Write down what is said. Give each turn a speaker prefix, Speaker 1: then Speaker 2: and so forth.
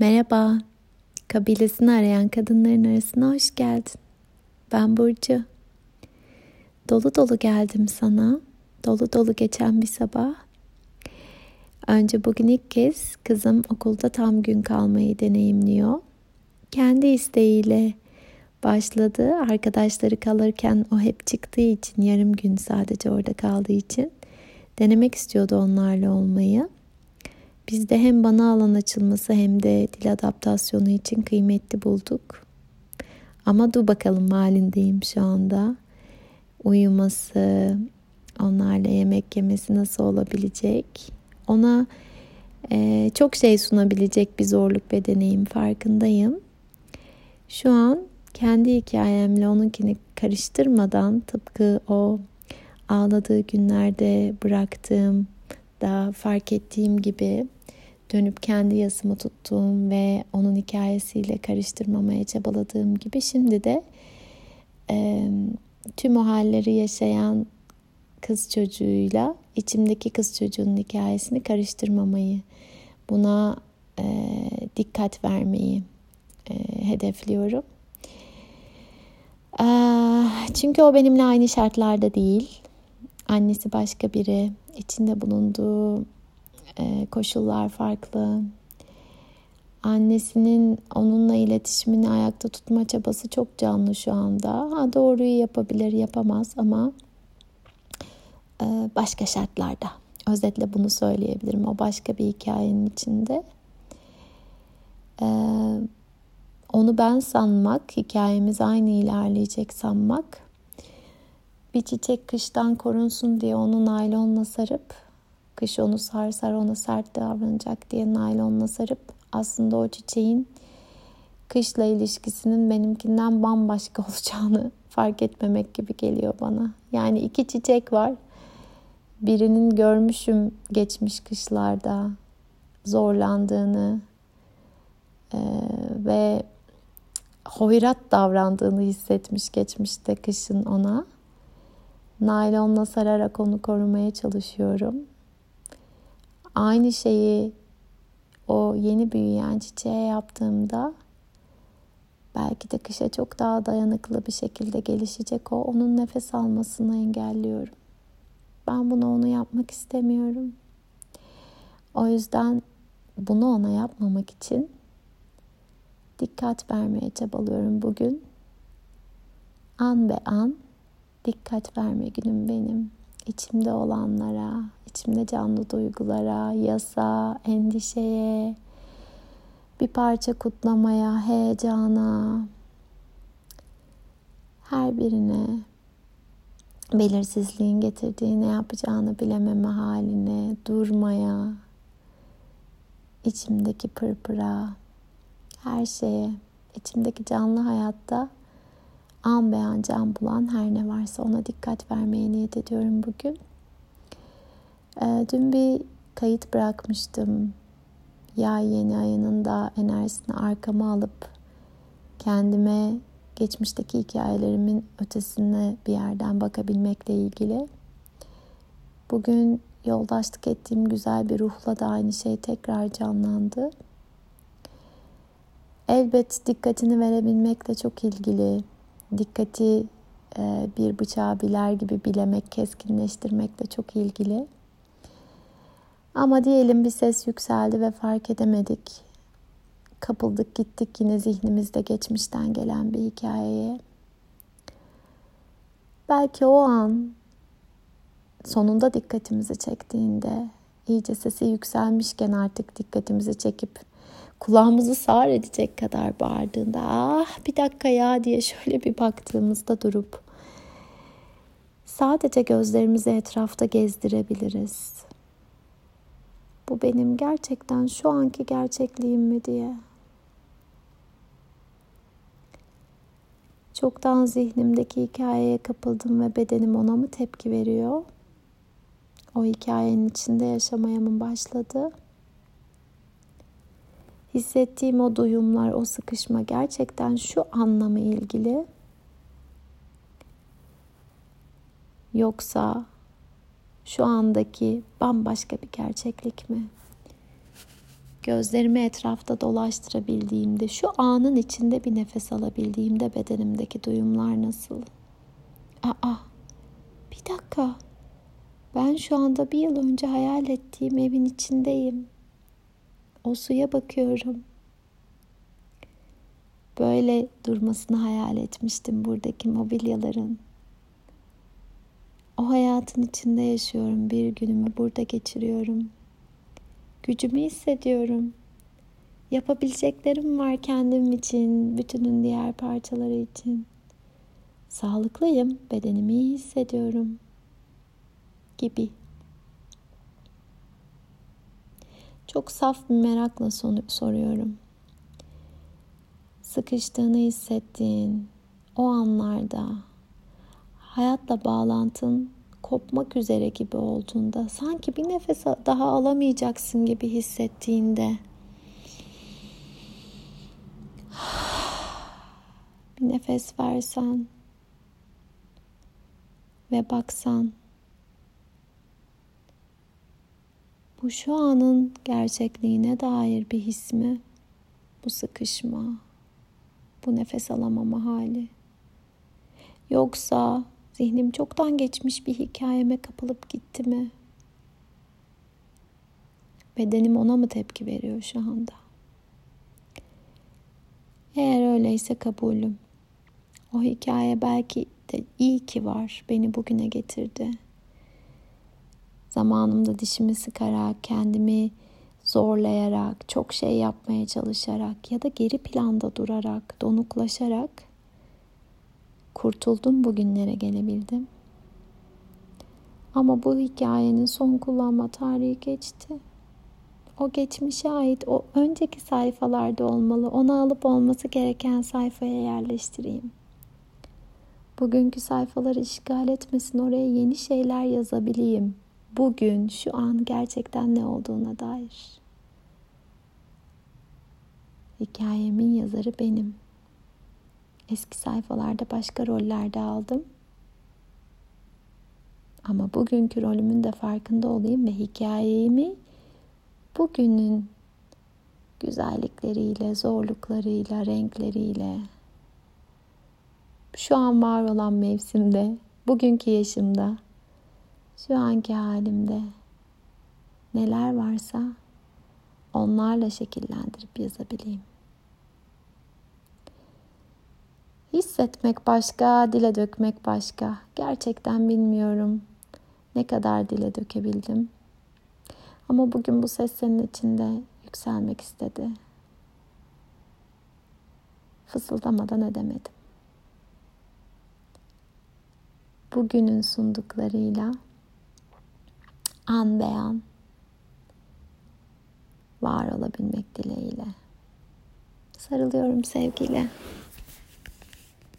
Speaker 1: Merhaba, kabilesini arayan kadınların arasına hoş geldin. Ben Burcu. Dolu dolu geldim sana, dolu dolu geçen bir sabah. Önce bugün ilk kez kızım okulda tam gün kalmayı deneyimliyor. Kendi isteğiyle başladı. Arkadaşları kalırken o hep çıktığı için yarım gün sadece orada kaldığı için denemek istiyordu onlarla olmayı. Biz de hem bana alan açılması hem de dil adaptasyonu için kıymetli bulduk. Ama dur bakalım halindeyim şu anda. Uyuması, onlarla yemek yemesi nasıl olabilecek? Ona e, çok şey sunabilecek bir zorluk ve deneyim farkındayım. Şu an kendi hikayemle onunkini karıştırmadan tıpkı o ağladığı günlerde bıraktığım da fark ettiğim gibi dönüp kendi yasımı tuttuğum ve onun hikayesiyle karıştırmamaya çabaladığım gibi şimdi de e, tüm o halleri yaşayan kız çocuğuyla içimdeki kız çocuğunun hikayesini karıştırmamayı, buna e, dikkat vermeyi e, hedefliyorum. E, çünkü o benimle aynı şartlarda değil. Annesi başka biri, içinde bulunduğu e, koşullar farklı. Annesinin onunla iletişimini ayakta tutma çabası çok canlı şu anda. Ha doğruyu yapabilir, yapamaz ama e, başka şartlarda. Özetle bunu söyleyebilirim. O başka bir hikayenin içinde. E, onu ben sanmak, hikayemiz aynı ilerleyecek sanmak. Bir çiçek kıştan korunsun diye onu naylonla sarıp kış onu sarsar ona sert davranacak diye naylonla sarıp aslında o çiçeğin kışla ilişkisinin benimkinden bambaşka olacağını fark etmemek gibi geliyor bana. Yani iki çiçek var. Birinin görmüşüm geçmiş kışlarda zorlandığını e, ve hoyrat davrandığını hissetmiş geçmişte kışın ona. Naylonla sararak onu korumaya çalışıyorum aynı şeyi o yeni büyüyen çiçeğe yaptığımda belki de kışa çok daha dayanıklı bir şekilde gelişecek o. Onun nefes almasını engelliyorum. Ben bunu onu yapmak istemiyorum. O yüzden bunu ona yapmamak için dikkat vermeye çabalıyorum bugün. An be an dikkat verme günüm benim. İçimde olanlara, içimde canlı duygulara, yasa, endişeye, bir parça kutlamaya, heyecana, her birine belirsizliğin getirdiği ne yapacağını bilememe haline, durmaya, içimdeki pırpıra, her şeye, içimdeki canlı hayatta an beyan can bulan her ne varsa ona dikkat vermeye niyet ediyorum bugün. Ee, dün bir kayıt bırakmıştım. Yay yeni ayının da enerjisini arkama alıp kendime geçmişteki hikayelerimin ötesine bir yerden bakabilmekle ilgili. Bugün yoldaşlık ettiğim güzel bir ruhla da aynı şey tekrar canlandı. Elbet dikkatini verebilmekle çok ilgili. Dikkati e, bir bıçağı biler gibi bilemek, keskinleştirmekle çok ilgili. Ama diyelim bir ses yükseldi ve fark edemedik. Kapıldık gittik yine zihnimizde geçmişten gelen bir hikayeye. Belki o an sonunda dikkatimizi çektiğinde iyice sesi yükselmişken artık dikkatimizi çekip kulağımızı sağır edecek kadar bağırdığında ah bir dakika ya diye şöyle bir baktığımızda durup sadece gözlerimizi etrafta gezdirebiliriz bu benim gerçekten şu anki gerçekliğim mi diye. Çoktan zihnimdeki hikayeye kapıldım ve bedenim ona mı tepki veriyor? O hikayenin içinde yaşamaya mı başladı? Hissettiğim o duyumlar, o sıkışma gerçekten şu anlamı ilgili? Yoksa şu andaki bambaşka bir gerçeklik mi? gözlerimi etrafta dolaştırabildiğimde, şu anın içinde bir nefes alabildiğimde bedenimdeki duyumlar nasıl? Aa, bir dakika. Ben şu anda bir yıl önce hayal ettiğim evin içindeyim. O suya bakıyorum. Böyle durmasını hayal etmiştim buradaki mobilyaların. O hayatın içinde yaşıyorum. Bir günümü burada geçiriyorum. Gücümü hissediyorum. Yapabileceklerim var kendim için, bütünün diğer parçaları için. Sağlıklıyım, bedenimi iyi hissediyorum gibi. Çok saf bir merakla soruyorum. Sıkıştığını hissettiğin o anlarda hayatla bağlantın kopmak üzere gibi olduğunda, sanki bir nefes daha alamayacaksın gibi hissettiğinde bir nefes versen ve baksan bu şu anın gerçekliğine dair bir his mi? Bu sıkışma, bu nefes alamama hali. Yoksa Zihnim çoktan geçmiş bir hikayeme kapılıp gitti mi? Bedenim ona mı tepki veriyor şu anda? Eğer öyleyse kabulüm. O hikaye belki de iyi ki var. Beni bugüne getirdi. Zamanımda dişimi sıkarak, kendimi zorlayarak, çok şey yapmaya çalışarak ya da geri planda durarak, donuklaşarak kurtuldum bugünlere gelebildim. Ama bu hikayenin son kullanma tarihi geçti. O geçmişe ait o önceki sayfalarda olmalı. Onu alıp olması gereken sayfaya yerleştireyim. Bugünkü sayfaları işgal etmesin oraya yeni şeyler yazabileyim. Bugün, şu an gerçekten ne olduğuna dair. Hikayemin yazarı benim. Eski sayfalarda başka rollerde aldım. Ama bugünkü rolümün de farkında olayım ve hikayemi bugünün güzellikleriyle, zorluklarıyla, renkleriyle şu an var olan mevsimde, bugünkü yaşımda, şu anki halimde neler varsa onlarla şekillendirip yazabileyim. Hissetmek başka, dile dökmek başka. Gerçekten bilmiyorum ne kadar dile dökebildim. Ama bugün bu ses senin içinde yükselmek istedi. Fısıldamadan edemedim. Bugünün sunduklarıyla an beyan var olabilmek dileğiyle. Sarılıyorum sevgiyle.